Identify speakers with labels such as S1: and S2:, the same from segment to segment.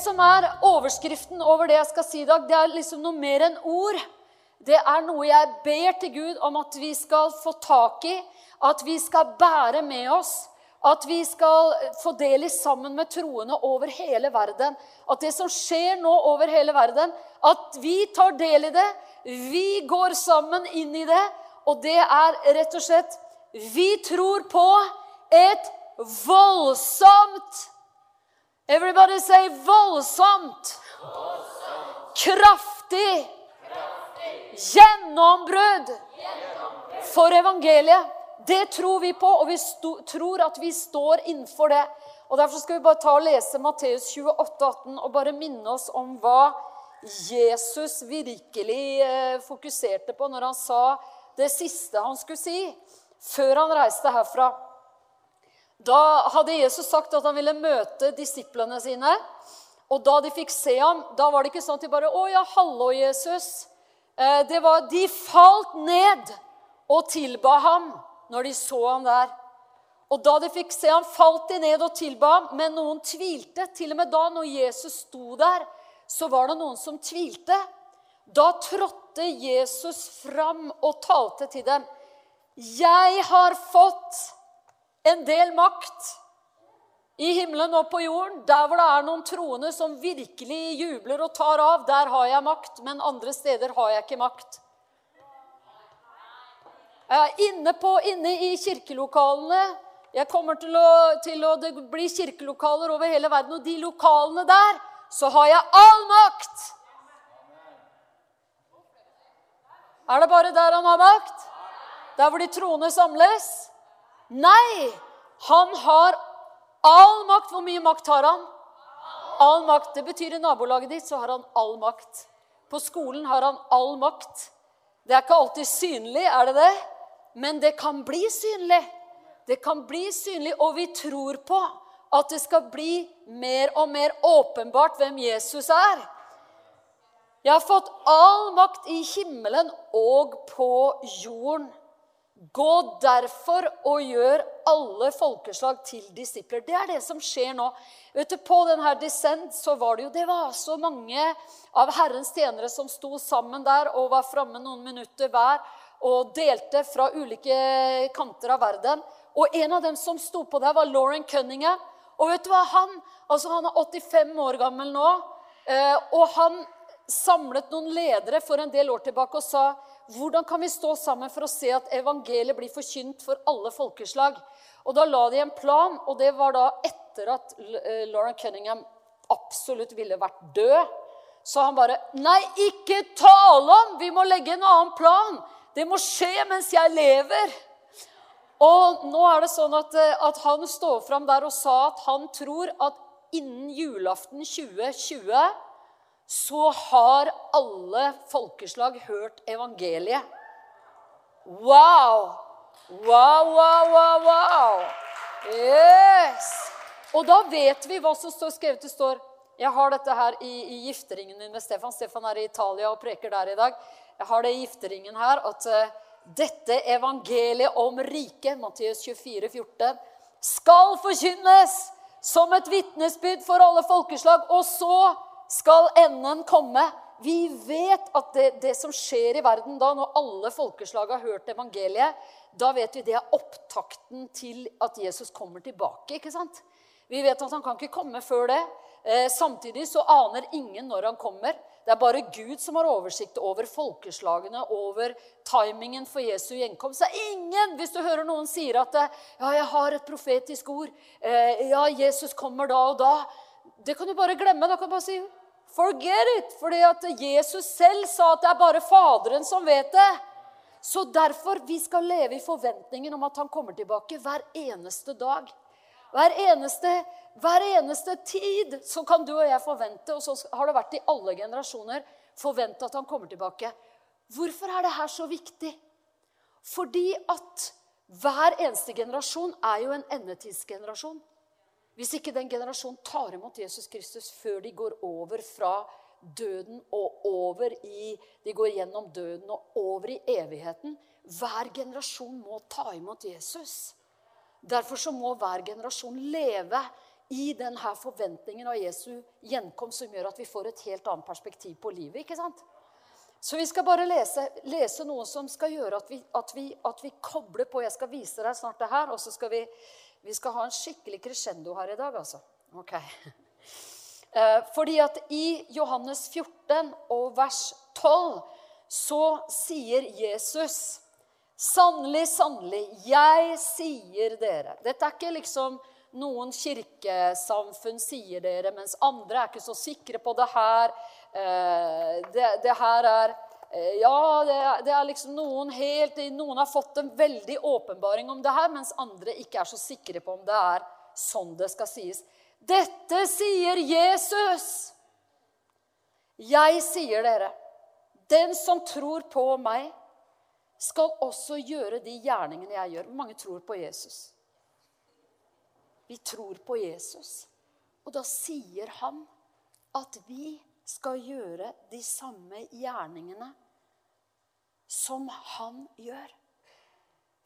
S1: Som er overskriften over det jeg skal si i dag, det er liksom noe mer enn ord. Det er noe jeg ber til Gud om at vi skal få tak i, at vi skal bære med oss. At vi skal få del i sammen med troende over hele verden. At det som skjer nå over hele verden, at vi tar del i det. Vi går sammen inn i det. Og det er rett og slett Vi tror på et voldsomt Everybody say voldsomt. Kraftig. Gjennombrudd for evangeliet. Det tror vi på, og vi tror at vi står innenfor det. Og Derfor skal vi bare ta og lese Matteus 28, 18, og bare minne oss om hva Jesus virkelig eh, fokuserte på når han sa det siste han skulle si før han reiste herfra. Da hadde Jesus sagt at han ville møte disiplene sine. Og da de fikk se ham, da var det ikke sånn at de bare 'Å ja, hallo, Jesus'. Eh, det var, De falt ned og tilba ham når de så ham der. Og da de fikk se ham, falt de ned og tilba ham, men noen tvilte. Til og med da når Jesus sto der, så var det noen som tvilte. Da trådte Jesus fram og talte til dem. 'Jeg har fått' en del makt i himmelen og på jorden. Der hvor det er noen troende som virkelig jubler og tar av, der har jeg makt. Men andre steder har jeg ikke makt. Inne, på, inne i kirkelokalene. Jeg kommer til å, til å Det blir kirkelokaler over hele verden, og de lokalene der, så har jeg all makt! Er det bare der han har makt? Der hvor de troende samles? Nei! Han har all makt. Hvor mye makt har han? All makt. Det betyr i nabolaget ditt så har han all makt. På skolen har han all makt. Det er ikke alltid synlig, er det det? Men det kan bli synlig. Det kan bli synlig, og vi tror på at det skal bli mer og mer åpenbart hvem Jesus er. Jeg har fått all makt i himmelen og på jorden. Gå derfor og gjør alle folkeslag til disipler. Det er det som skjer nå. Vet du, På denne Descent så var det jo det var så mange av Herrens tjenere som sto sammen der og var framme noen minutter hver og delte fra ulike kanter av verden. Og en av dem som sto på der, var Lauren Cunningham. Og vet du hva? Han, altså han er 85 år gammel nå, eh, og han samlet noen ledere for en del år tilbake og sa hvordan kan vi stå sammen for å se at evangeliet blir forkynt for alle folkeslag? Og Da la de en plan, og det var da etter at eh, Lauren Cunningham absolutt ville vært død. Så han bare Nei, ikke tale om! Vi må legge en annen plan. Det må skje mens jeg lever. Og nå er det sånn at, eh, at han står fram der og sa at han tror at innen julaften 2020 så har alle folkeslag hørt evangeliet. Wow! Wow, wow, wow, wow! Yes! Og da vet vi hva som står skrevet. Det står Jeg har dette her i, i gifteringen min med Stefan. Stefan er i Italia og preker der i dag. Jeg har det i gifteringen her at uh, dette evangeliet om riket, Matteus 24, 14, skal forkynnes som et vitnesbyrd for alle folkeslag. Og så skal enden komme. Vi vet at det, det, som skjer i verden da, når alle folkeslag har hørt evangeliet, da vet vi det er opptakten til at Jesus kommer tilbake. ikke sant? Vi vet at han kan ikke komme før det. Eh, samtidig så aner ingen når han kommer. Det er bare Gud som har oversikt over folkeslagene, over timingen for Jesu gjenkomst. Det er ingen, Hvis du hører noen sier at ja, jeg har et profetisk ord, eh, ja, Jesus kommer da og da, det kan du bare glemme. Da kan du bare si Forget it! Fordi at Jesus selv sa at det er bare Faderen som vet det. Så derfor vi skal leve i forventningen om at han kommer tilbake hver eneste dag. Hver eneste, hver eneste tid så kan du og jeg forvente, og så har det vært i alle generasjoner, forvente at han kommer tilbake. Hvorfor er det her så viktig? Fordi at hver eneste generasjon er jo en endetidsgenerasjon. Hvis ikke den generasjonen tar imot Jesus Kristus før de går over fra døden og over i De går gjennom døden og over i evigheten. Hver generasjon må ta imot Jesus. Derfor så må hver generasjon leve i denne forventningen av Jesu gjenkomst som gjør at vi får et helt annet perspektiv på livet. ikke sant? Så vi skal bare lese, lese noe som skal gjøre at vi, at, vi, at vi, kobler på. Jeg skal vise deg snart det her, og så skal vi, vi skal ha en skikkelig crescendo her i dag. altså. Ok. Eh, fordi at i Johannes 14 og vers 12 så sier Jesus Sannelig, sannelig, jeg sier dere Dette er ikke liksom noen kirkesamfunn sier dere, mens andre er ikke så sikre på det her. Eh, det, det her er Ja, det er, det er, liksom noen helt Noen har fått en veldig åpenbaring om det her, mens andre ikke er så sikre på om det er sånn det skal sies. Dette sier Jesus. Jeg sier dere, den som tror på meg, skal også gjøre de gjerningene jeg gjør. Hvor mange tror på Jesus? Vi tror på Jesus. Og da sier han at vi skal gjøre de samme gjerningene som han gjør.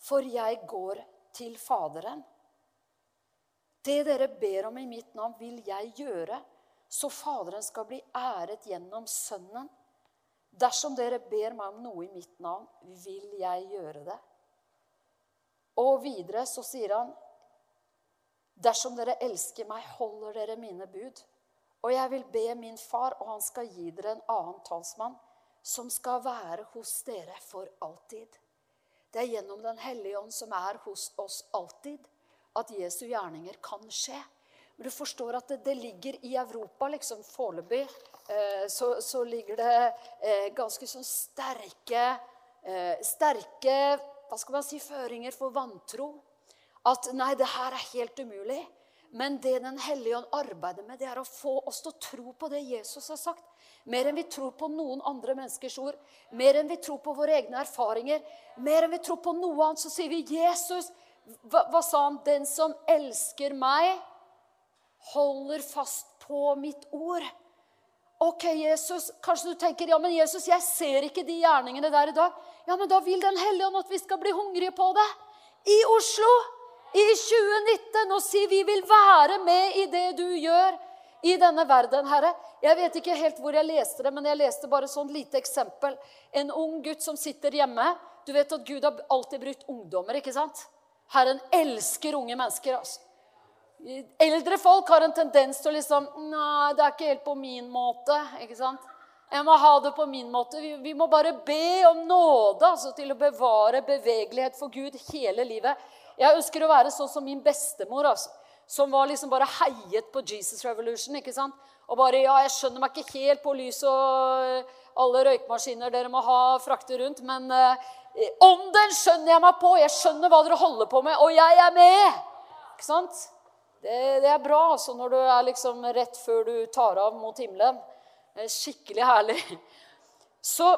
S1: For jeg går til Faderen. Det dere ber om i mitt navn, vil jeg gjøre, så Faderen skal bli æret gjennom Sønnen. Dersom dere ber meg om noe i mitt navn, vil jeg gjøre det. Og videre så sier han Dersom dere elsker meg, holder dere mine bud. Og jeg vil be min far, og han skal gi dere en annen talsmann, som skal være hos dere for alltid. Det er gjennom Den hellige ånd, som er hos oss alltid, at Jesu gjerninger kan skje. Men du forstår at det, det ligger i Europa liksom foreløpig eh, så, så, ligger det eh, ganske sånn sterke, eh, sterke hva skal man si, føringer for vantro at nei, det her er helt umulig. Men det Den hellige ånd arbeider med, det er å få oss til å tro på det Jesus har sagt. Mer enn vi tror på noen andre menneskers ord, mer enn vi tror på våre egne erfaringer. Mer enn vi tror på noe annet, så sier vi Jesus. Hva, hva sa han? Den som elsker meg, holder fast på mitt ord. Ok, Jesus, Kanskje du tenker ja, men Jesus, jeg ser ikke de gjerningene der i dag. Ja, men Da vil Den hellige ånd at vi skal bli hungrige på det. I Oslo i 2019 og si vi vil være med i det du gjør i denne verden, Herre. Jeg vet ikke helt hvor jeg leste det, men jeg leste bare sånn lite eksempel. En ung gutt som sitter hjemme. Du vet at Gud har alltid brukt ungdommer, ikke sant? Herren elsker unge mennesker. altså. Eldre folk har en tendens til å liksom Nei, det er ikke helt på min måte. ikke sant? Jeg må ha det på min måte. Vi, vi må bare be om nåde altså, til å bevare bevegelighet for Gud hele livet. Jeg ønsker å være sånn som min bestemor, altså, som var liksom bare heiet på Jesus Revolution. ikke sant? Og bare Ja, jeg skjønner meg ikke helt på lys og eh, alle røykmaskiner dere må ha frakte rundt, men eh, ånden skjønner jeg meg på. Jeg skjønner hva dere holder på med, og jeg er med! Ikke sant? Det, det er bra altså, når du er liksom rett før du tar av mot himmelen. Skikkelig herlig. Så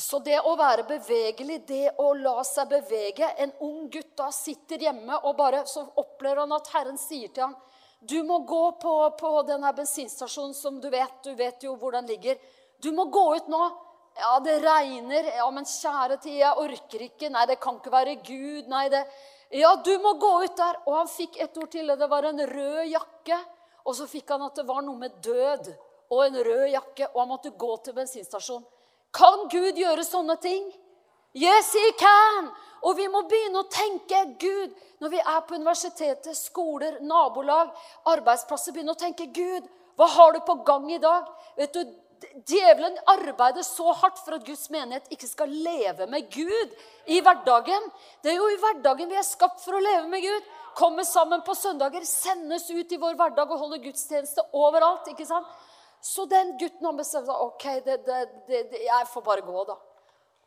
S1: så det å være bevegelig, det å la seg bevege En ung gutt da sitter hjemme, og bare så opplever han at Herren sier til ham Du må gå på, på denne bensinstasjonen som du vet. Du vet jo hvor den ligger. Du må gå ut nå. Ja, det regner. Ja, men kjære tid, jeg orker ikke. Nei, det kan ikke være Gud. Nei, det Ja, du må gå ut der. Og han fikk et ord til, det var en rød jakke. Og så fikk han at det var noe med død og en rød jakke, og han måtte gå til bensinstasjonen. Kan Gud gjøre sånne ting? Yes, he can! Og vi må begynne å tenke Gud når vi er på universitetet, skoler, nabolag, arbeidsplasser. Begynne å tenke Gud, hva har du på gang i dag? Vet du, Djevelen arbeider så hardt for at Guds menighet ikke skal leve med Gud i hverdagen. Det er jo i hverdagen vi er skapt for å leve med Gud. Komme sammen på søndager, sendes ut i vår hverdag og holder gudstjeneste overalt. ikke sant? Så den gutten han bestemte seg ok, det, det, det, jeg får bare gå, da.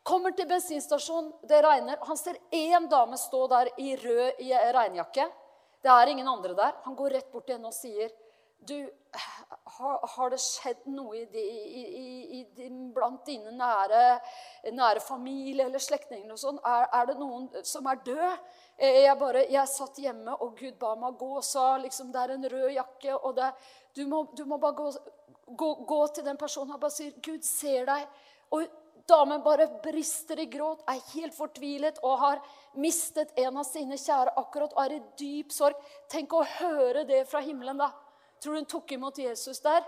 S1: Kommer til bensinstasjonen, det regner. Han ser én dame stå der i rød i regnjakke. Det er ingen andre der. Han går rett bort til henne og sier, 'Du, har, har det skjedd noe i, i, i, i, blant dine nære, nære familie eller slektninger og sånn? Er, er, det noen som er død?' Jeg, bare, jeg satt hjemme, og Gud ba meg gå og sa liksom, 'Det er en rød jakke.' og det, du, må, du må bare gå gå, gå, til den personen og bare sier 'Gud ser deg'. Og damen bare brister i gråt, er helt fortvilet og har mistet en av sine kjære akkurat og er i dyp sorg. Tenk å høre det fra himmelen, da. Tror du hun tok imot Jesus der?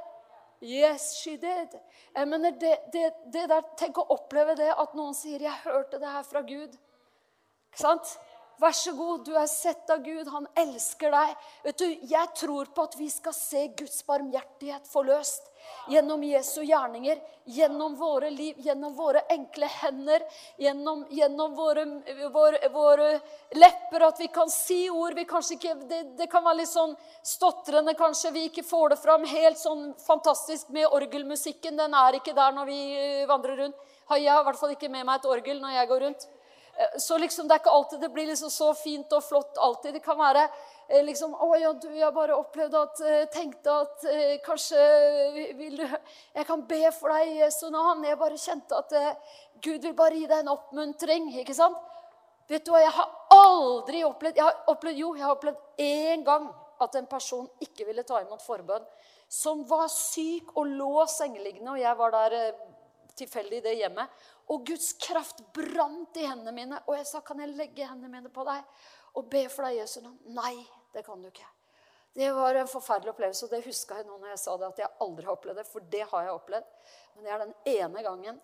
S1: Yes, she did. Jeg mener, det, det, det der, Tenk å oppleve det, at noen sier 'Jeg hørte det her fra Gud'. Ikke sant? Vær så god, du er sett av Gud. Han elsker deg. Vet du, Jeg tror på at vi skal se Guds barmhjertighet forløst gjennom Jesu gjerninger, gjennom våre liv, gjennom våre enkle hender, gjennom, gjennom våre, våre, våre, lepper, at vi kan si ord ikke, det, det, kan være litt sånn stotrende, kanskje vi ikke får det fram helt sånn fantastisk med orgelmusikken. Den er ikke der når vi vandrer rundt. Jeg har i hvert fall ikke med meg et orgel når jeg går rundt. Eh, så liksom, det er ikke alltid det blir liksom så fint og flott alltid. Det kan være eh, liksom, 'Å ja, du, jeg bare opplevde at eh, Tenkte at kanskje vil du Jeg kan be for deg i Jesu navn. Jeg bare kjente at Gud vil bare gi deg en oppmuntring. Ikke sant? Vet du hva, jeg har aldri opplevd, jeg har opplevd Jo, jeg har opplevd én gang at en person ikke ville ta imot forbønn. Som var syk og lå sengeliggende, og jeg var der tilfeldig i det hjemmet. Og Guds kraft brant i hendene mine. Og jeg sa, 'Kan jeg legge hendene mine på deg og be for deg, Jesu navn?' Nei, det kan du ikke. Det var en forferdelig opplevelse, og det huska jeg nå når jeg sa det, at jeg aldri har opplevd det. For det har jeg opplevd. Men det er den ene gangen.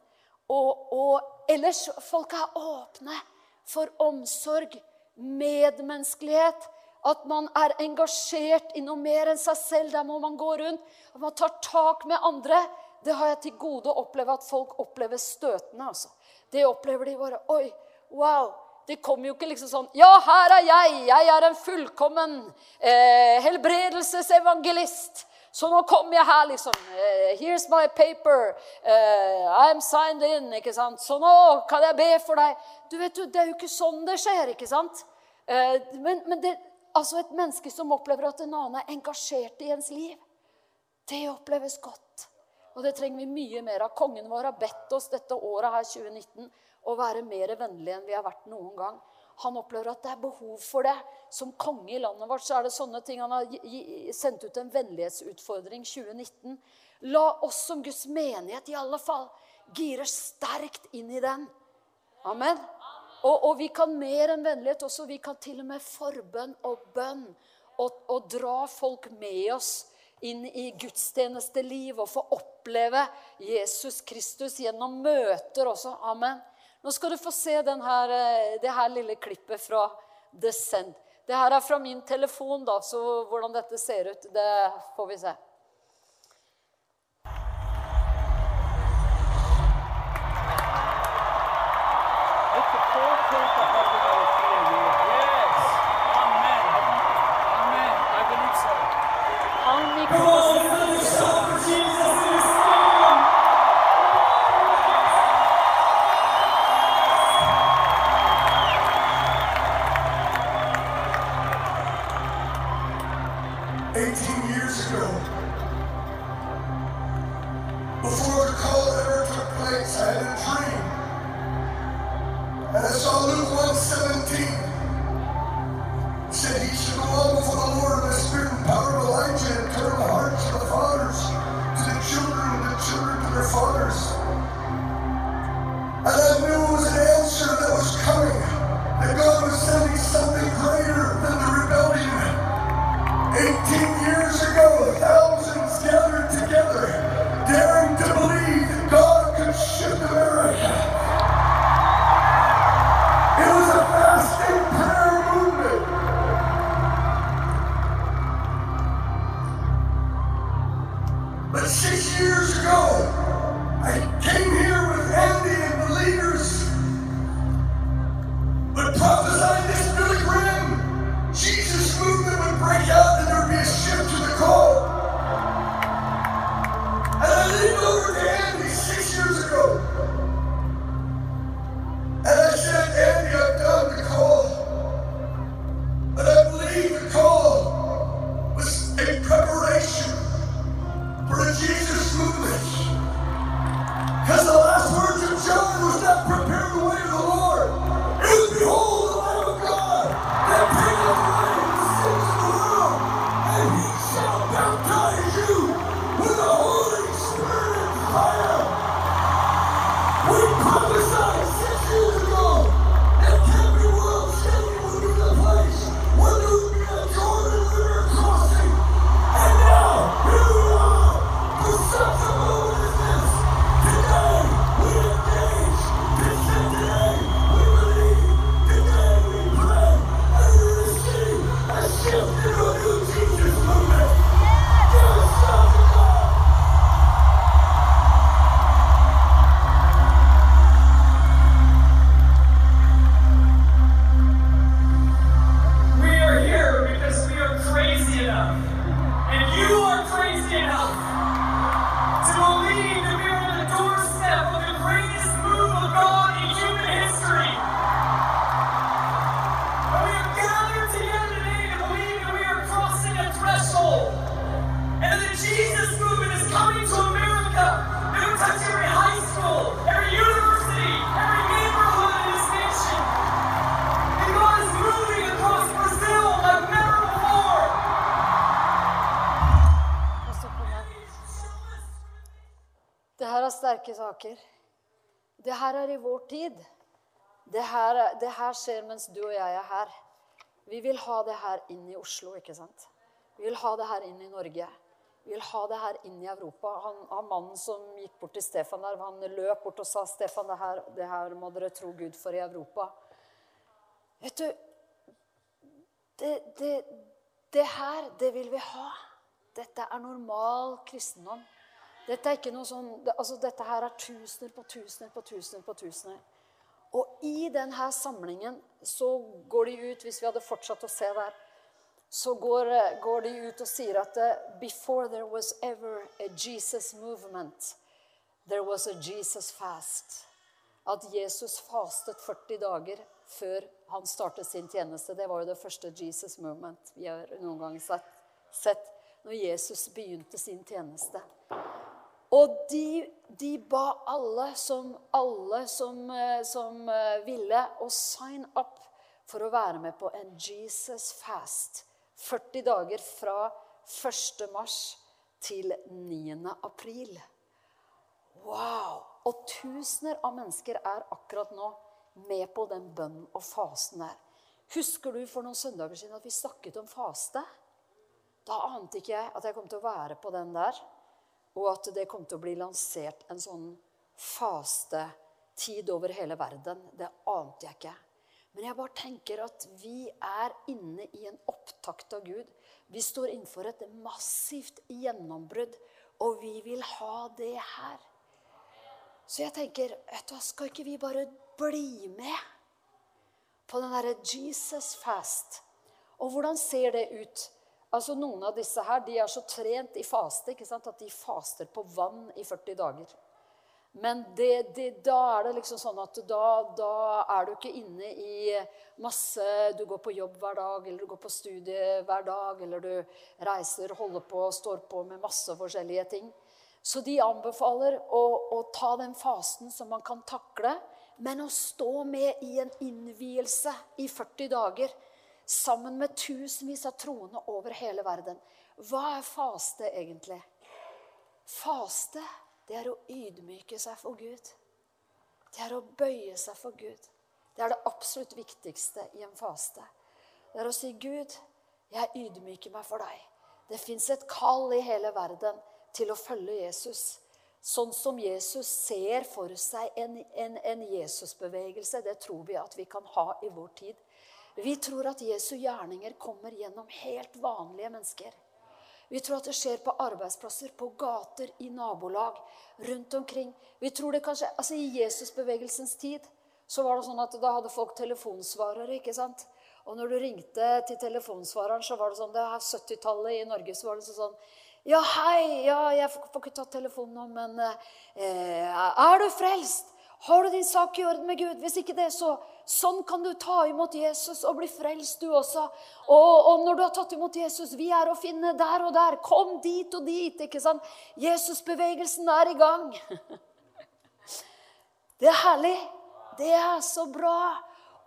S1: Og, og ellers Folk er åpne for omsorg, medmenneskelighet. At man er engasjert i noe mer enn seg selv. Der må man gå rundt. At man tar tak med andre det har jeg til gode å oppleve at folk opplever støtende. altså. Det opplever de bare. Oi, wow. Det kommer jo ikke liksom sånn Ja, her er jeg! Jeg er en fullkommen eh, helbredelsesevangelist. Så nå kommer jeg her, liksom. Eh, here's my paper. Uh, I'm signed in. ikke sant? Så nå kan jeg be for deg. Du vet jo, Det er jo ikke sånn det skjer. ikke sant? Uh, men, men det, altså et menneske som opplever at en annen er engasjert i ens liv, det oppleves godt. Og det trenger vi mye mer av. Kongen vår har bedt oss dette året her, 2019, å være mer vennlige enn vi har vært noen gang. Han opplever at det er behov for det. Som konge i landet vårt så er det sånne ting. Han har sendt ut en vennlighetsutfordring 2019. La oss som Guds menighet i alle fall gire sterkt inn i den. Amen. Og, og vi kan mer enn vennlighet også. Vi kan til og med forbønn og bønn. Og, og dra folk med oss inn i gudstjenesteliv og få oppleve Jesus Kristus gjennom møter også. Amen. Nå skal du få se denne, eh, det her lille klippet fra The Send. Det her er fra min telefon, da, så hvordan dette ser ut, det får vi se. Sterke saker. Det her er i vår tid. Det her, det her skjer mens du og jeg er her. Vi vil ha det her inn i Oslo, ikke sant? Vi vil ha det her inn i Norge. Vi vil ha det her inn i Europa. Han, han Mannen som gikk bort til Stefan der, han løp bort og sa Stefan, det her, det her må dere tro Gud for i Europa. Vet du det, det, det her, det vil vi ha. Dette er normal kristendom. Dette er ikke noe sånn, altså dette her er tusener på tusener på tusener på tusener. Og i denne samlingen så går de ut Hvis vi hadde fortsatt å se der, så går, går de ut og sier at Before there was ever a Jesus movement, there was a Jesus fast. At Jesus fastet 40 dager før han startet sin tjeneste. Det var jo det første Jesus movement vi har noen gang sett. Når Jesus begynte sin tjeneste. Og de, de ba alle som, alle som, eh, som eh, ville, å sign up for å være med på en Jesus fast. 40 dager fra 1. mars til 9. april. Wow! Og tusener av mennesker er akkurat nå med på den bønnen og fasen der. Husker du for noen søndager siden at vi snakket om faste? Da ante ikke jeg at jeg kom til å være på den der. Og at det kom til å bli lansert en sånn fastetid over hele verden. Det ante jeg ikke. Men jeg bare tenker at vi er inne i en opptakt av Gud. Vi står innenfor et massivt gjennombrudd, og vi vil ha det her. Så jeg tenker, vet du, skal ikke vi bare bli med på den derre Jesus fast? Og hvordan ser det ut? Altså Noen av disse her, de er så trent i faste ikke sant? at de faster på vann i 40 dager. Men det, det, da er det liksom sånn at da, da, er du ikke inne i masse Du går på jobb hver dag, eller du går på studie hver dag, eller du reiser, holder på, står på med masse forskjellige ting. Så de anbefaler å, å ta den fasten som man kan takle, men å stå med i en innvielse i 40 dager sammen med tusenvis av troende over hele verden. Hva er faste egentlig? Faste, det er å ydmyke seg for Gud. Det er å bøye seg for Gud. Det er det absolutt viktigste i en faste. Det er å si, 'Gud, jeg ydmyker meg for deg.' Det fins et kall i hele verden til å følge Jesus. Sånn som Jesus ser for seg en, en, en Jesusbevegelse, det tror vi at vi kan ha i vår tid. Vi tror at Jesu gjerninger kommer gjennom helt vanlige mennesker. Vi tror at det skjer på arbeidsplasser, på gater, i nabolag, rundt omkring. Vi tror det kanskje, altså I Jesusbevegelsens tid så var det sånn at da hadde folk telefonsvarere. ikke sant? Og når du ringte til telefonsvareren, så var det sånn Det er 70-tallet i Norge, så var det sånn Ja, hei, ja, jeg får ikke tatt telefonen nå, men eh, Er du frelst? Har du din sak i orden med Gud? Hvis ikke det, så sånn kan du ta imot Jesus og bli frelst, du også. Og, og, når du har tatt imot Jesus Vi er å finne der og der. Kom dit og dit. ikke sant? Jesusbevegelsen er i gang. Det er herlig. Det er så bra.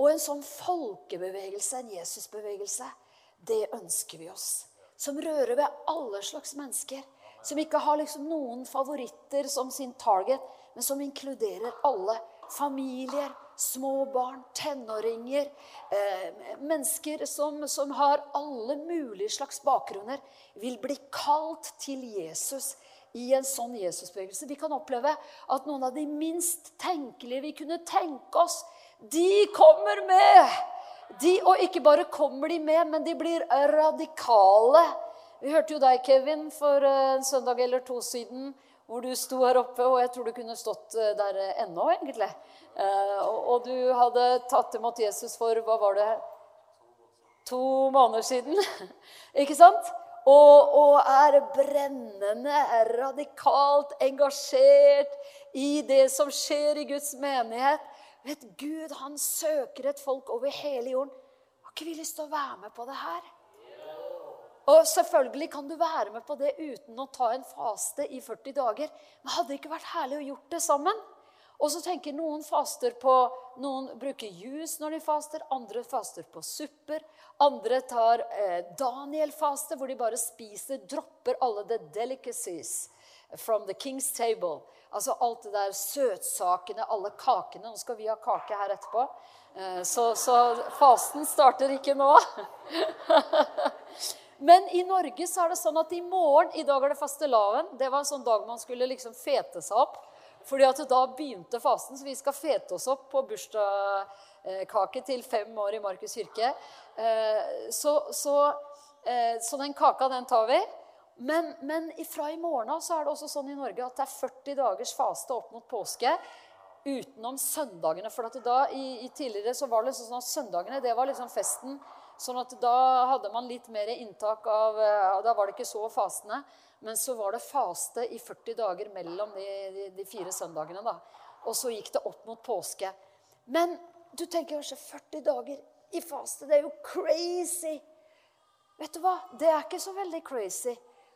S1: Og en sånn folkebevegelse, en Jesusbevegelse, det ønsker vi oss. Som rører ved alle slags mennesker. Som ikke har liksom noen favoritter som sin target men som inkluderer alle. Familier, små barn, tenåringer, eh, mennesker som, som, har alle mulige slags bakgrunner, vil bli kalt til Jesus i en sånn Jesusbevegelse. Vi kan oppleve at noen av de minst tenkelige vi kunne tenke oss, de kommer med! De, og ikke bare kommer de med, men de blir radikale. Vi hørte jo deg, Kevin, for en søndag eller to siden hvor du sto her oppe, og jeg tror du kunne stått eh, der ennå, egentlig. Eh, og du hadde tatt imot Jesus for hva var det To måneder siden. Ikke sant? Og, og, er brennende, er radikalt engasjert i det som skjer i Guds menighet. Vet Gud han søker et folk over hele jorden. Har ikke vi lyst til å være med på det her? Og selvfølgelig kan du være med på det uten å ta en faste i 40 dager. Men hadde det ikke vært herlig å gjort det sammen? Og så tenker Noen faster på, noen bruker juice når de faster, andre faster på supper. Andre tar eh, Daniel-faste, hvor de bare spiser, dropper alle the delicacies. From the king's table. Altså alt det der søtsakene, alle kakene. Nå skal vi ha kake her etterpå. Eh, så, så fasten starter ikke nå. Men i Norge så er det sånn at i morgen, i dag er det fastelavn. Det var en sånn dag man skulle liksom fete seg opp. Fordi at da begynte fasten, så vi skal fete oss opp på bursdagskake til fem år i Markus kirke. Eh, så, så, eh, så den kaka, den tar vi. Men, men fra i morgen av så er det også sånn i Norge at det er 40 dagers faste opp mot påske utenom søndagene. For da, i, i tidligere så var det liksom sånn at søndagene det var liksom festen Sånn at da hadde man litt mer inntak av eh, Da var det ikke så fastende. Men så var det faste i 40 dager mellom de, de, de fire søndagene. da. Og så gikk det opp mot påske. Men du tenker kanskje 40 dager i faste. Det er jo crazy. Vet du hva? Det er ikke så veldig crazy.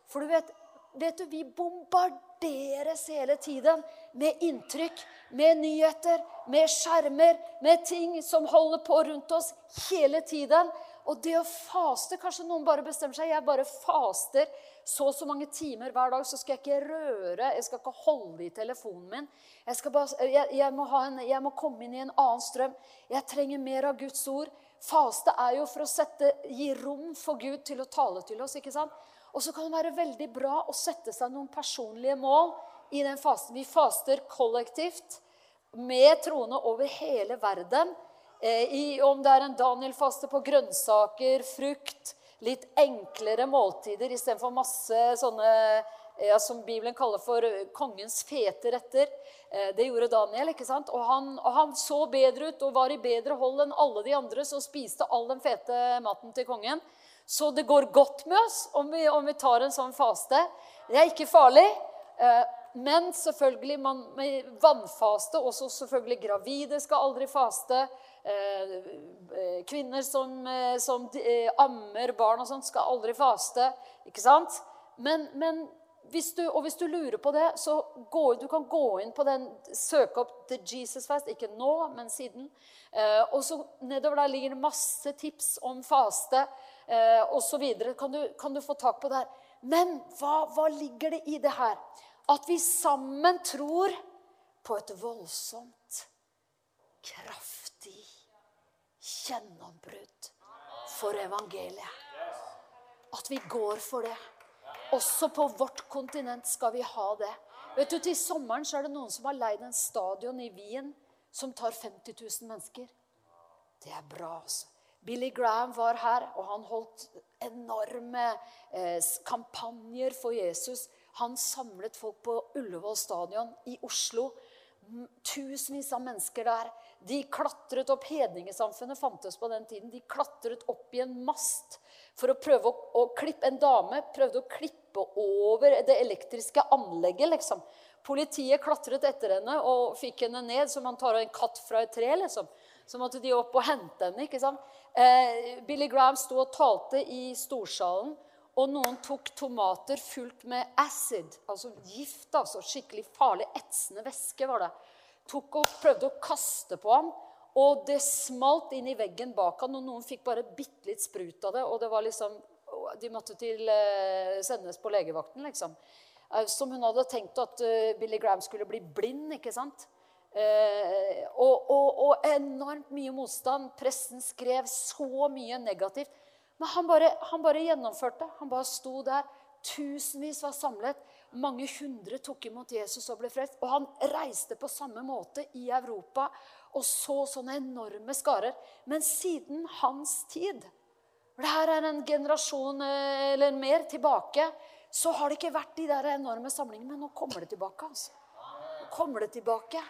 S1: For du vet, vet du, vi bombarderes hele tiden med inntrykk, med nyheter, med skjermer, med ting som holder på rundt oss hele tiden. Og det å faste Kanskje noen bare bestemmer seg. Jeg bare faster så og så mange timer hver dag. Så skal jeg ikke røre, jeg skal ikke holde i telefonen min. Jeg, bare, jeg, jeg, må en, jeg, må komme inn i en annen strøm. Jeg trenger mer av Guds ord. Faste er jo for å sette, gi rom for Gud til å tale til oss. ikke sant? Og så kan det være veldig bra å sette seg noen personlige mål i den fasten. Vi faster kollektivt med troende over hele verden. Eh, I, om det er en Daniel-faste på grønnsaker, frukt, litt enklere måltider istedenfor masse sånne ja, som Bibelen kaller for eh, kongens fete retter. Eh, det gjorde Daniel. ikke sant? Og han, og han, så bedre ut og var i bedre hold enn alle de andre som spiste all den fete maten til kongen. Så det går godt med oss om vi, om vi tar en sånn faste. Det er ikke farlig. Men selvfølgelig man, vannfaste. Også selvfølgelig gravide skal aldri faste. Eh, eh, kvinner som, eh, som ammer barn og sånt, skal aldri faste. Ikke sant? Men, men hvis du, og hvis du lurer på det, så gå, du kan gå inn på den, søke opp The Jesus Fast. Ikke nå, men siden. Eh, og så Nedover der ligger det masse tips om faste eh, osv. Kan, kan du få tak på det her. Men hva, hva ligger det i det her? At vi sammen tror på et voldsomt, kraftig gjennombrudd for evangeliet. At vi går for det. Også på vårt kontinent skal vi ha det. Vet du, Til sommeren så er det noen som har leid en stadion i Wien som tar 50 000 mennesker. Det er bra, altså. Billy Graham var her, og han holdt enorme eh, kampanjer for Jesus. Han samlet folk på Ullevål stadion i Oslo. Tusenvis av mennesker der. De klatret opp Hedningesamfunnet fantes på den tiden. De klatret opp i en mast for å prøve å, å klippe En dame prøvde å klippe over det elektriske anlegget. liksom. Politiet klatret etter henne og fikk henne ned som man tar en katt fra et tre. liksom. Så måtte de opp og hente henne. ikke sant? Eh, Billy Graham sto og talte i storsalen. Og noen tok tomater fullt med acid, altså gift. altså Skikkelig farlig, etsende væske var det tok og prøvde å kaste på ham. Og det smalt inn i veggen bak han, og noen fikk bare bitte litt sprut av det. Og det var liksom, de måtte til, eh, sendes på legevakten, liksom. Eh, som hun hadde tenkt at eh, Billy Graham skulle bli blind. ikke sant? Og, og, og, enormt mye motstand. Pressen skrev så mye negativt. Men han bare, han bare gjennomførte. Han bare sto der. Tusenvis var samlet. Mange hundre tok imot Jesus og ble frelst. Og han reiste på samme måte i Europa og så sånne enorme skarer. Men siden hans tid for det her er en generasjon eh, eller mer tilbake. Så har det ikke vært de der enorme samlingene. Men nå kommer det tilbake. altså. Nå kommer det tilbake.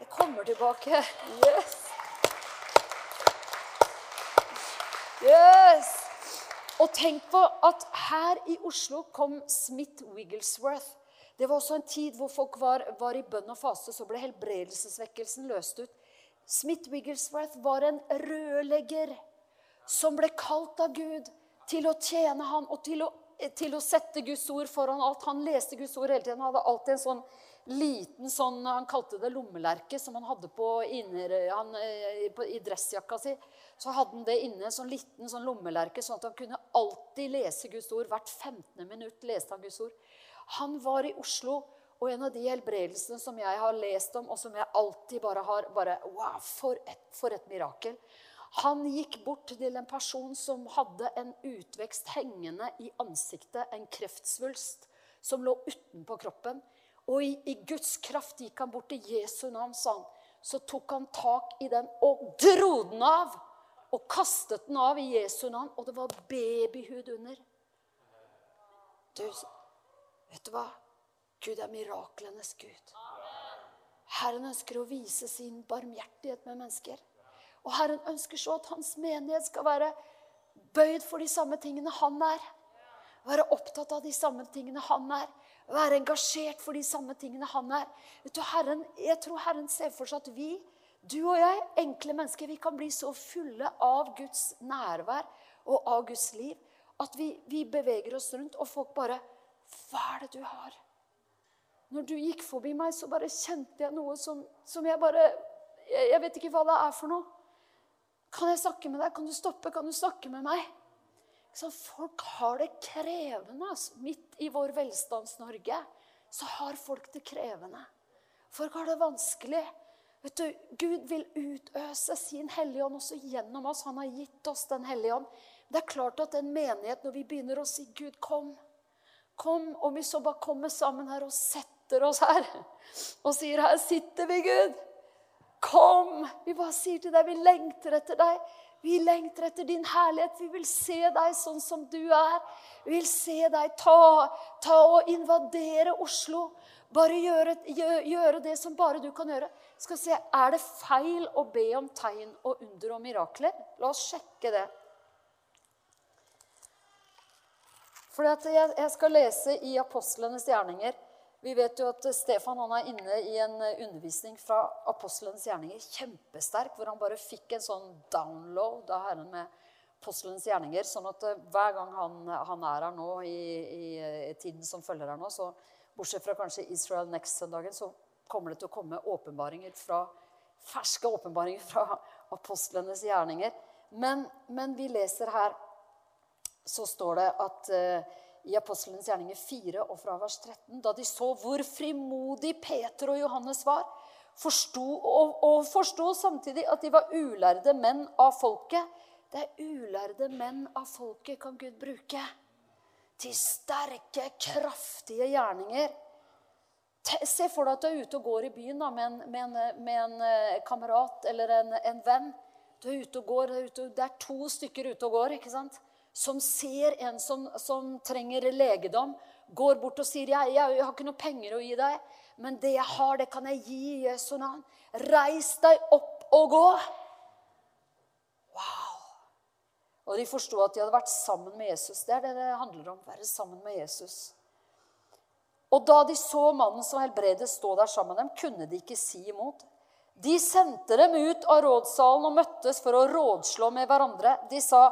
S1: Det kommer tilbake. Yes. Yes. Og tenk på at her i Oslo kom Smith Wigglesworth. Det var også en tid hvor folk var, var i bønn og fase. Så ble helbredelsesvekkelsen løst ut. Smith Wigglesworth var en rørlegger som ble kalt av Gud til å tjene han og til å, til å sette Guds ord foran alt. Han leste Guds ord hele tiden. Han hadde alltid en sånn liten sånn, Han kalte det lommelerke, som han hadde på, inner, han, eh, på, i dressjakka si. Så hadde han det inne, en sånn liten sånn lommelerke, sånn at han kunne alltid lese Guds ord. Hvert 15. minutt leste han Guds ord. Han var i Oslo, og en av de helbredelsene som jeg har lest om, og som jeg alltid bare har bare, Wow, for et, for et mirakel. Han gikk bort til en person som hadde en utvekst hengende i ansiktet, en kreftsvulst som lå utenpå kroppen. Og i, i, Guds kraft gikk han bort til Jesu navn, sa han. Så tok han tak i den og dro den av. Og kastet den av i Jesu navn. Og det var babyhud under. Du, vet du hva? Gud er miraklenes Gud. Herren ønsker å vise sin barmhjertighet med mennesker. Og Herren ønsker så at hans menighet skal være bøyd for de samme tingene han er. Være opptatt av de samme tingene han er. Være engasjert for de samme tingene han er. Vet du, Herren, jeg tror Herren ser for seg at vi, du og jeg, enkle mennesker, vi kan bli så fulle av Guds nærvær og av Guds liv at vi, vi beveger oss rundt, og folk bare Hva er det du har? Når du gikk forbi meg, så bare kjente jeg noe som, som jeg bare jeg, jeg vet ikke hva det er for noe. Kan jeg snakke med deg? Kan du stoppe? Kan du snakke med meg? Så folk har det krevende. Altså. Midt i vår Velstands-Norge så har folk det krevende. Folk har det vanskelig. Vet du, Gud vil utøse sin Hellige Ånd også gjennom oss. Han har gitt oss Den hellige ånd. Det er klart at en menighet, når vi begynner å si 'Gud, kom', kom, Om vi så bare kommer sammen her og setter oss her og sier 'Her sitter vi, Gud'. Kom! Vi bare sier til deg, vi lengter etter deg. Vi lengter etter din herlighet. Vi vil se deg sånn som du er. Vi vil se deg ta, ta og invadere Oslo. Bare gjøre, gjøre, det som bare du kan gjøre. Skal se, Er det feil å be om tegn og under og mirakler? La oss sjekke det. For jeg skal lese i apostlenes gjerninger vi vet jo at Stefan han er inne i en undervisning fra apostelens gjerninger. Kjempesterk, hvor han bare fikk en sånn download av Herren med apostelens gjerninger. Sånn at eh, hver gang han, han er her nå i, i, tiden som følger her nå, så bortsett fra kanskje Israel Next-søndagen, så kommer det til å komme åpenbaringer fra, ferske åpenbaringer fra apostlenes gjerninger. Men, men vi leser her, så står det at uh, i Apostelens gjerninger 4 og fra vers 13, da de så hvor frimodig Peter og Johannes var, forsto, og, og forsto samtidig at de var ulærde menn av folket. Det er ulærde menn av folket kan Gud bruke til sterke, kraftige gjerninger. Se for deg at du er ute og går i byen da, med, en, med, en, med en, eh, kamerat eller en, en, venn. Du er ute og går, det er, ute, det er to stykker ute og går. ikke sant? Som ser en som, som trenger legedom, går bort og sier jeg, jeg, har ikke noe penger å gi deg, men det jeg har, det kan jeg gi i Jesu navn. Reis deg opp og gå. Wow. Og de forsto at de hadde vært sammen med Jesus. Det er det det handler om. Være sammen med Jesus. Og da de så mannen som helbredet stå der sammen med dem, kunne de ikke si imot. De sendte dem ut av rådssalen og møttes for å rådslå med hverandre. De sa,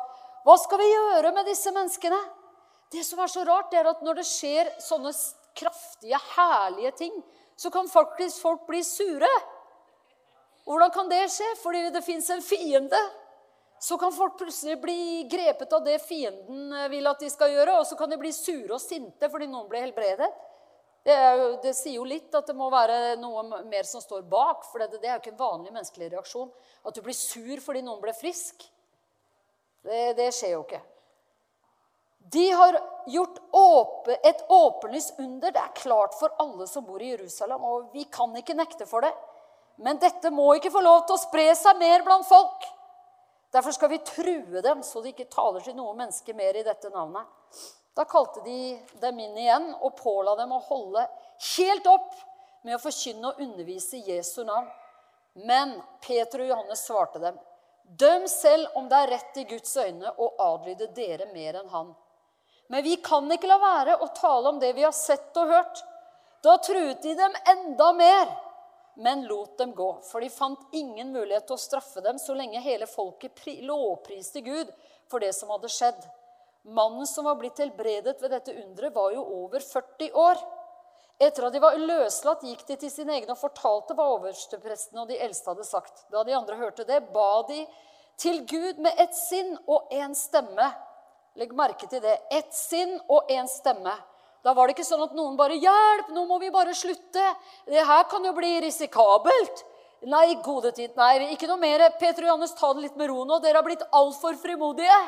S1: hva skal vi gjøre med disse menneskene? Det som er så rart, er at når det skjer sånne kraftige, herlige ting, så kan faktisk folk bli sure. Hvordan kan det skje? Fordi det fins en fiende. Så kan folk plutselig bli grepet av det fienden eh, vil at de skal gjøre, og så kan de bli sure og sinte fordi noen blir helbredet. Det, jo, det, sier jo litt at det må være noe mer som står bak. For det, det er jo ikke en vanlig menneskelig reaksjon. At du blir sur fordi noen ble frisk. Det, det skjer jo ikke. De har gjort åpe, et åpenlyst under. Det er klart for alle som bor i Jerusalem, og vi kan ikke nekte for det. Men dette må ikke få lov til å spre seg mer blant folk. Derfor skal vi true dem, så de ikke taler til noe menneske mer i dette navnet. Da kalte de dem inn igjen og påla dem å holde helt opp med å forkynne og undervise Jesu navn. Men Peter og Johannes svarte dem. Døm selv om det er rett i Guds øyne å adlyde dere mer enn han. Men vi kan ikke la være å tale om det vi har sett og hørt. Da truet de dem enda mer, men lot dem gå. For de fant ingen mulighet til å straffe dem så lenge hele folket lovpriste Gud for det som hadde skjedd. Mannen som var blitt helbredet ved dette underet, var jo over 40 år. Etter at de var løslatt, gikk de til sine egne og fortalte hva overstepresten og de eldste hadde sagt. Da de andre hørte det, ba de til Gud med ett sinn og én stemme. Legg merke til det. Ett sinn og én stemme. Da var det ikke sånn at noen bare 'Hjelp, nå må vi bare slutte.' 'Det her kan jo bli risikabelt.' Nei, gode tid. Nei, ikke noe mer. Peter og Johannes, ta det litt med ro nå. Dere har blitt altfor frimodige.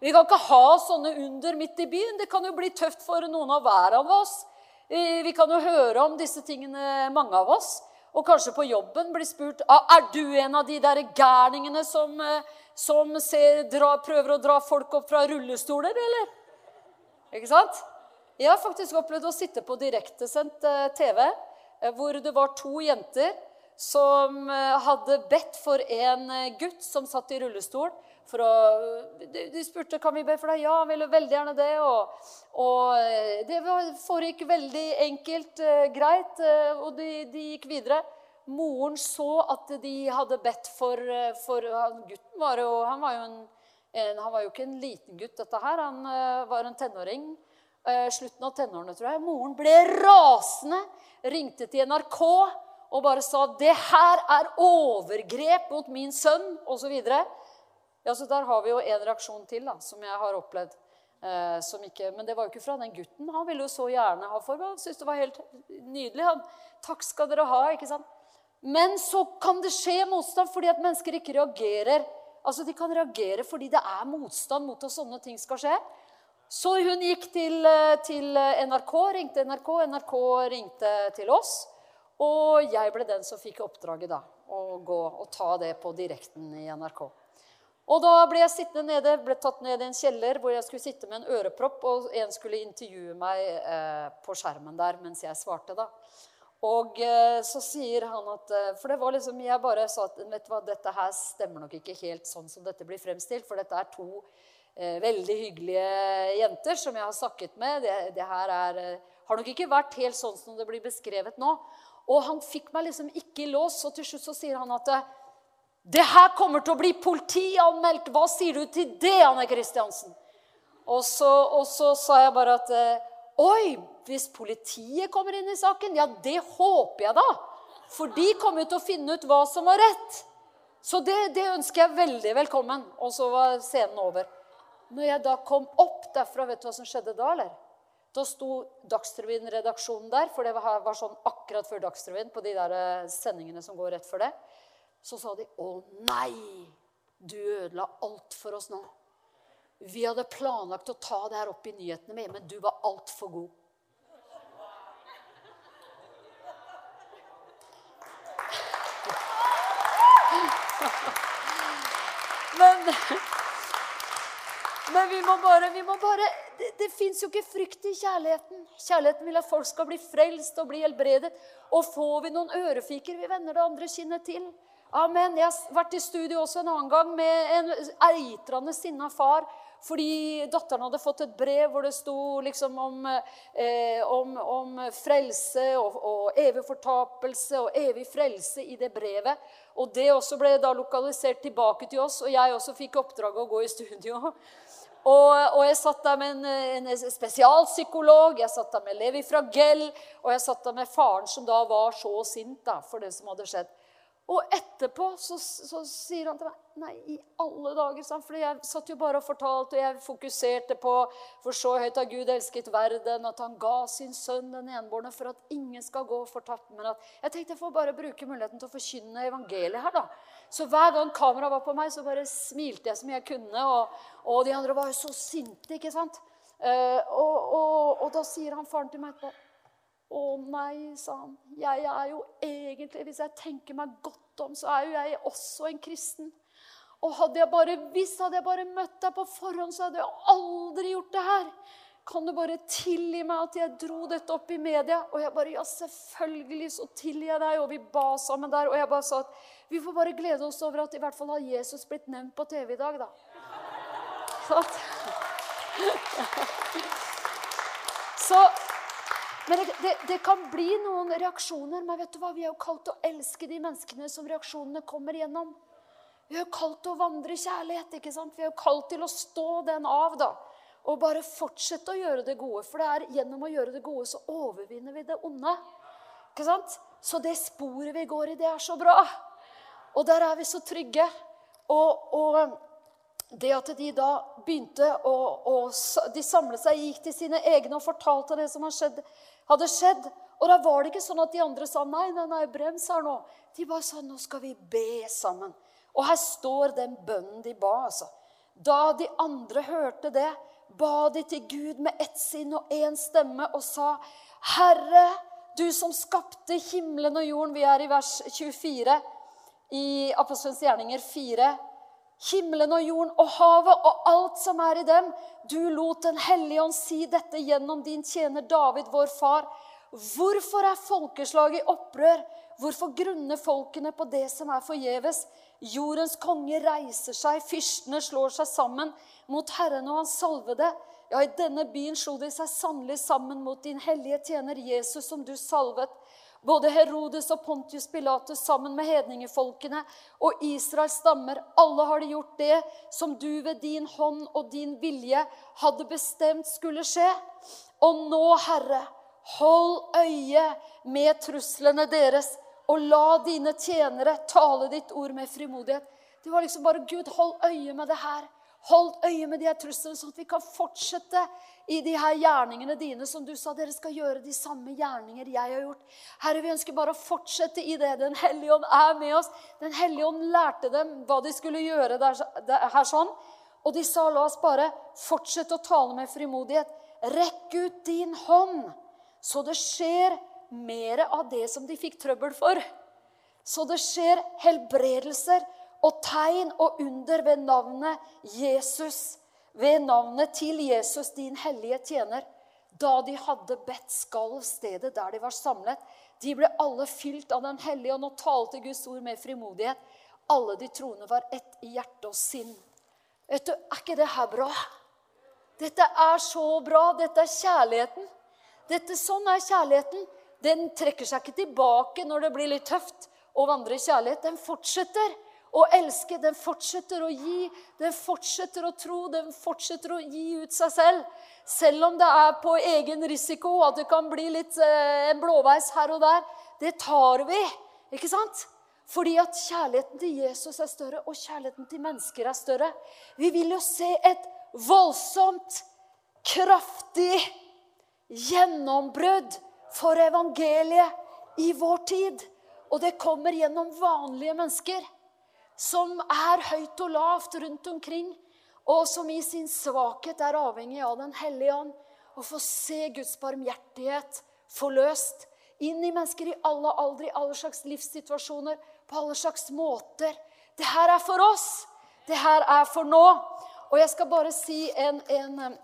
S1: Vi kan ikke ha sånne under midt i byen. Det kan jo bli tøft for noen av hver av oss. Vi kan jo høre om disse tingene, mange av oss. Og kanskje på jobben blir spurt ah, er du en av de der gærningene som, eh, som ser, dra, prøver å dra folk opp fra rullestoler, eller? Ikke sant? Jeg har faktisk opplevd å sitte på direktesendt eh, TV eh, hvor det var to jenter som hadde bedt for en gutt som satt i rullestol. For å, de spurte kan vi be for deg. Ja, han ville veldig gjerne det. Og, og det foregikk veldig enkelt, greit, og de, de gikk videre. Moren så at de hadde bedt for, for Gutten var jo, han var jo en, en, han var jo ikke en liten gutt, dette her. Han var en tenåring. Slutten av tenårene, tror jeg. Moren ble rasende. Ringte til NRK og bare sa 'Det her er overgrep mot min sønn', osv. Ja, så der har vi jo en reaksjon til da, som jeg har opplevd. som ikke, men det var jo ikke fra den gutten. Han ville jo så gjerne ha forbehold. Syntes det var helt nydelig. Han, 'Takk skal dere ha.' ikke sant? Men så kan det skje motstand fordi at mennesker ikke reagerer. Altså De kan reagere fordi det er motstand mot at sånne ting skal skje. Så hun gikk til, eh, til NRK, ringte NRK, NRK ringte til oss. Og jeg ble den som fikk oppdraget da, å gå og ta det på direkten i NRK. Og da ble jeg sittende nede, ble tatt ned i en kjeller hvor jeg skulle sitte med en ørepropp, og en skulle intervjue meg eh, på skjermen der mens jeg svarte. da. Og eh, så sier han at eh, For det var liksom Jeg bare sa at vet du hva, dette her stemmer nok ikke helt sånn som dette blir fremstilt. For dette er to eh, veldig hyggelige jenter som jeg har snakket med. Det, det her er, eh, har nok ikke vært helt sånn som det blir beskrevet nå. Og han fikk meg liksom ikke i lås, og til slutt så sier han at det her kommer til å bli politianmeldt. Hva sier du til det, Anne Kristiansen? Og så, og så sa jeg bare at eh, Oi, hvis politiet kommer inn i saken, ja, det håper jeg da. For de kommer jo til å finne ut hva som var rett. Så det, det, ønsker jeg veldig velkommen. Og så var scenen over. Når jeg da kom opp derfra, vet du hva som skjedde da? eller? Da sto Dagsrevyen-redaksjonen der, for det var, var, sånn akkurat før Dagsrevyen på de der eh, sendingene som går rett før det. Så sa de 'Å nei, du ødela alt for oss nå'. Vi hadde planlagt å ta det her opp i nyhetene med, men du var altfor god. Men, men vi må bare, vi må bare Det, det fins jo ikke frykt i kjærligheten. Kjærligheten vil at folk skal bli frelst og bli helbredet. Og får vi noen ørefiker, vi vender det andre kinnet til. Amen. Jeg har vært i studio også en annen gang med en eitrende sinna far fordi datteren hadde fått et brev hvor det sto liksom om, eh, om, om frelse og, og, evig fortapelse og evig frelse i det brevet. Og det også ble da lokalisert tilbake til oss, og jeg også fikk oppdraget å gå i studio. Og, og, jeg satt der med en, en, spesialpsykolog, jeg satt der med Levi fra Gell, og jeg satt der med faren som da var så sint da, for det som hadde skjedd. Og etterpå så, så, sier han til meg Nei, i alle dager, sa han. For jeg satt jo bare og fortalte, og jeg fokuserte på For så høyt har Gud elsket verden, at han ga sin sønn den enbårne for at ingen skal gå fortapt. Men at jeg tenkte jeg får bare bruke muligheten til å forkynne evangeliet her, da. Så hver gang kameraet var på meg, så bare smilte jeg som jeg kunne. Og, og de andre var jo så sinte, ikke sant. Uh, og, og, og da sier han faren til meg etterpå å nei, sa han. Jeg er jo egentlig, hvis jeg tenker meg godt om, så er jo jeg også en kristen. Og hadde jeg bare visst, hadde jeg bare møtt deg på forhånd, så hadde jeg aldri gjort det her. Kan du bare tilgi meg at jeg dro dette opp i media? Og jeg bare Ja, selvfølgelig så tilgir jeg deg. Og vi ba sammen der. Og jeg bare sa at vi får bare glede oss over at i hvert fall har Jesus blitt nevnt på TV i dag, da. Sånn. Så men det, det, det, kan bli noen reaksjoner. Men vet du hva? vi er jo kalt å elske de menneskene som reaksjonene kommer gjennom. Vi er jo kalt til å vandre i kjærlighet. ikke sant? Vi er jo kalt til å stå den av. da. Og bare fortsette å gjøre det gode. For det er gjennom å gjøre det gode så overvinner vi det onde. Ikke sant? Så det sporet vi går i, det er så bra. Og der er vi så trygge. Og, og det at de da begynte å, å De samlet seg, gikk til sine egne og fortalte det som hadde skjedd. Og da var det ikke sånn at de andre sa nei, nei, nei, brems her nå. De bare sa nå skal vi be sammen. Og her står den bønnen de ba. altså. Da de andre hørte det, ba de til Gud med ett sinn og én stemme og sa, Herre, du som skapte himmelen og jorden Vi er i vers 24 i Apostelens gjerninger 4 himmelen og jorden og havet og alt som er i dem. Du lot Den hellige ånd si dette gjennom din tjener David, vår far. Hvorfor er folkeslaget i opprør? Hvorfor grunner folkene på det som er forgjeves? Jordens konge reiser seg, fyrstene slår seg sammen mot Herren og hans salvede. Ja, i denne byen slo de seg sannelig sammen mot din hellige tjener Jesus, som du salvet. Både Herodes og Pontius Pilatus sammen med hedningefolkene og Israels stammer. Alle har de gjort det som du ved din hånd og din vilje hadde bestemt skulle skje. Og nå, Herre, hold øye med truslene deres, og la dine tjenere tale ditt ord med frimodighet. Det var liksom bare Gud, hold øye med det her. Hold øye med de her truslene, sånn at vi kan fortsette i de her gjerningene dine. Som du sa, dere skal gjøre de samme gjerninger jeg har gjort. Herre, vi ønsker bare å fortsette i det. Den hellige ånd er med oss. Den hellige ånd lærte dem hva de skulle gjøre der, der, her sånn. Og de sa, la oss bare fortsette å tale med frimodighet. Rekk ut din hånd, så det skjer mer av det som de fikk trøbbel for. Så det skjer helbredelser og tegn og under ved navnet Jesus, ved navnet til Jesus, din hellige tjener. Da de hadde bedt, skalv stedet der de var samlet. De ble alle fylt av Den hellige og nå talte Guds ord med frimodighet. Alle de troende var ett i hjerte og sinn. Vet du, Er ikke det her bra? Dette er så bra. Dette er kjærligheten. Dette, sånn er kjærligheten. Den trekker seg ikke tilbake når det blir litt tøft å vandre i kjærlighet. Den fortsetter å elske. Den fortsetter å gi, den fortsetter å tro, den fortsetter å gi ut seg selv. Selv om det er på egen risiko, at det kan bli litt eh, en blåveis her og der. Det tar vi, ikke sant? Fordi at kjærligheten til Jesus er større, og kjærligheten til mennesker er større. Vi vil jo se et voldsomt, kraftig gjennombrudd for evangeliet i vår tid. Og det kommer gjennom vanlige mennesker som er høyt og lavt rundt omkring, og som i sin svakhet er avhengig av Den hellige ånd. Å få se Guds barmhjertighet forløst inn i mennesker i alle aldre, i alle slags livssituasjoner, på alle slags måter. Det her er for oss. Det her er for nå. Og jeg skal bare si en, en,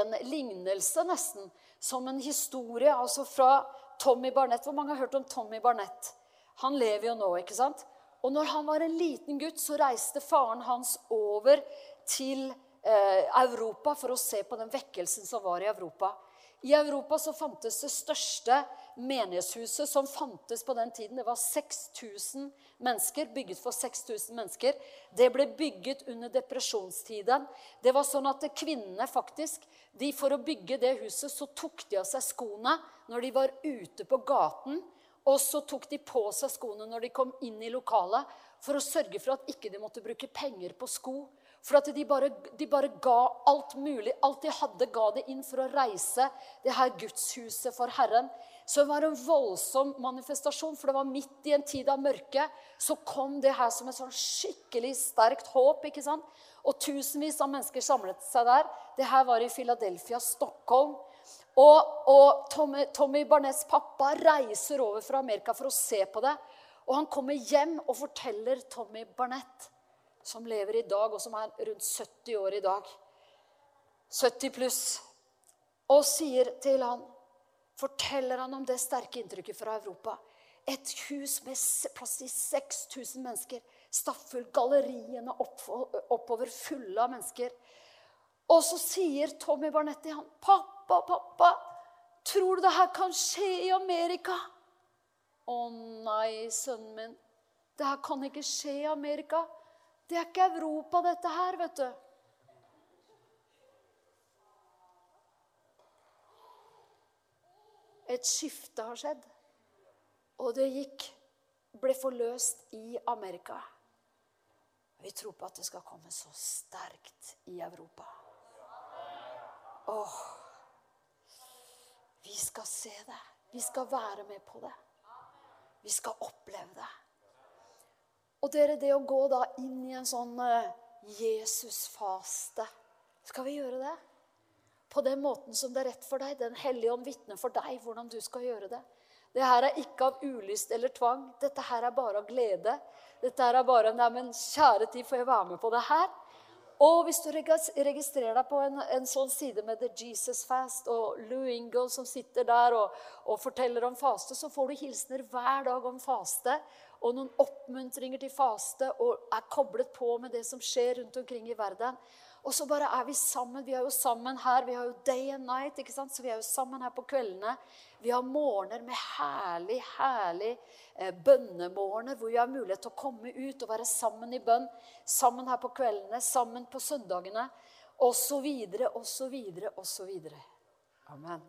S1: en lignelse, nesten, som en historie altså fra Tommy Barnett. Hvor mange har hørt om Tommy Barnett? Han lever jo nå, ikke sant? Og når han var en liten gutt, så reiste faren hans over til eh, Europa for å se på den vekkelsen som var i Europa. I Europa så fantes det største menighetshuset som fantes på den tiden. Det var 6000 mennesker, bygget for 6000 mennesker. Det ble bygget under depresjonstiden. Det var sånn at kvinnene faktisk, de For å bygge det huset så tok de av seg skoene når de var ute på gaten og så tok de på seg skoene når de kom inn i lokalet, for å sørge for at ikke de måtte bruke penger på sko. For at de bare, de bare ga alt mulig. Alt de hadde, ga de inn for å reise det her gudshuset for Herren. Så det var en voldsom manifestasjon, for det var midt i en tid av mørke. Så kom det her som et sånn skikkelig sterkt håp. ikke sant? Og tusenvis av mennesker samlet seg der. Det her var i Philadelphia, Stockholm. Og, og Tommy, Tommy Barnets pappa reiser over fra Amerika for å se på det. Og han kommer hjem og forteller Tommy Barnett, som lever i dag, og som er rundt 70 år i dag 70 pluss. Og sier til han, forteller han om det sterke inntrykket fra Europa. Et hus med plass til 6000 mennesker. Stappfullt. Galleriene oppover fulle av mennesker. Og så sier Tommy Barnett til han, 'Pappa, 'Pappa, pappa, tror du det her kan skje i Amerika?' 'Å nei, sønnen min. Det her kan ikke skje i Amerika.' 'Det er ikke Europa, dette her, vet du.' Et skifte har skjedd, og det gikk ble forløst i Amerika. Vi tror på at det skal komme så sterkt i Europa. Åh, vi skal se det. Vi skal være med på det. Vi skal oppleve det. Og dere, det å gå da inn i en sånn uh, Jesus-faste Skal vi gjøre det? På den måten som det er rett for deg. Den hellige ånd vitner for deg hvordan du skal gjøre det. Det her er ikke av ulyst eller tvang. Dette her er bare av glede. Dette her er bare Neimen, kjære tid, får jeg være med på det her? Og hvis du registrerer deg på en, en, sånn side med The Jesus Fast og Lou Ingle som sitter der og, og, forteller om faste, så får du hilsener hver dag om faste og noen oppmuntringer til faste og er koblet på med det som skjer rundt omkring i verden. Og så bare er vi sammen. Vi er jo sammen her. Vi har jo day and night, ikke sant? så vi er jo sammen her på kveldene. Vi har morgener med herlig, herlig eh, bønnemorgener hvor vi har mulighet til å komme ut og være sammen i bønn. Sammen her på kveldene, sammen på søndagene osv., osv., osv. Amen.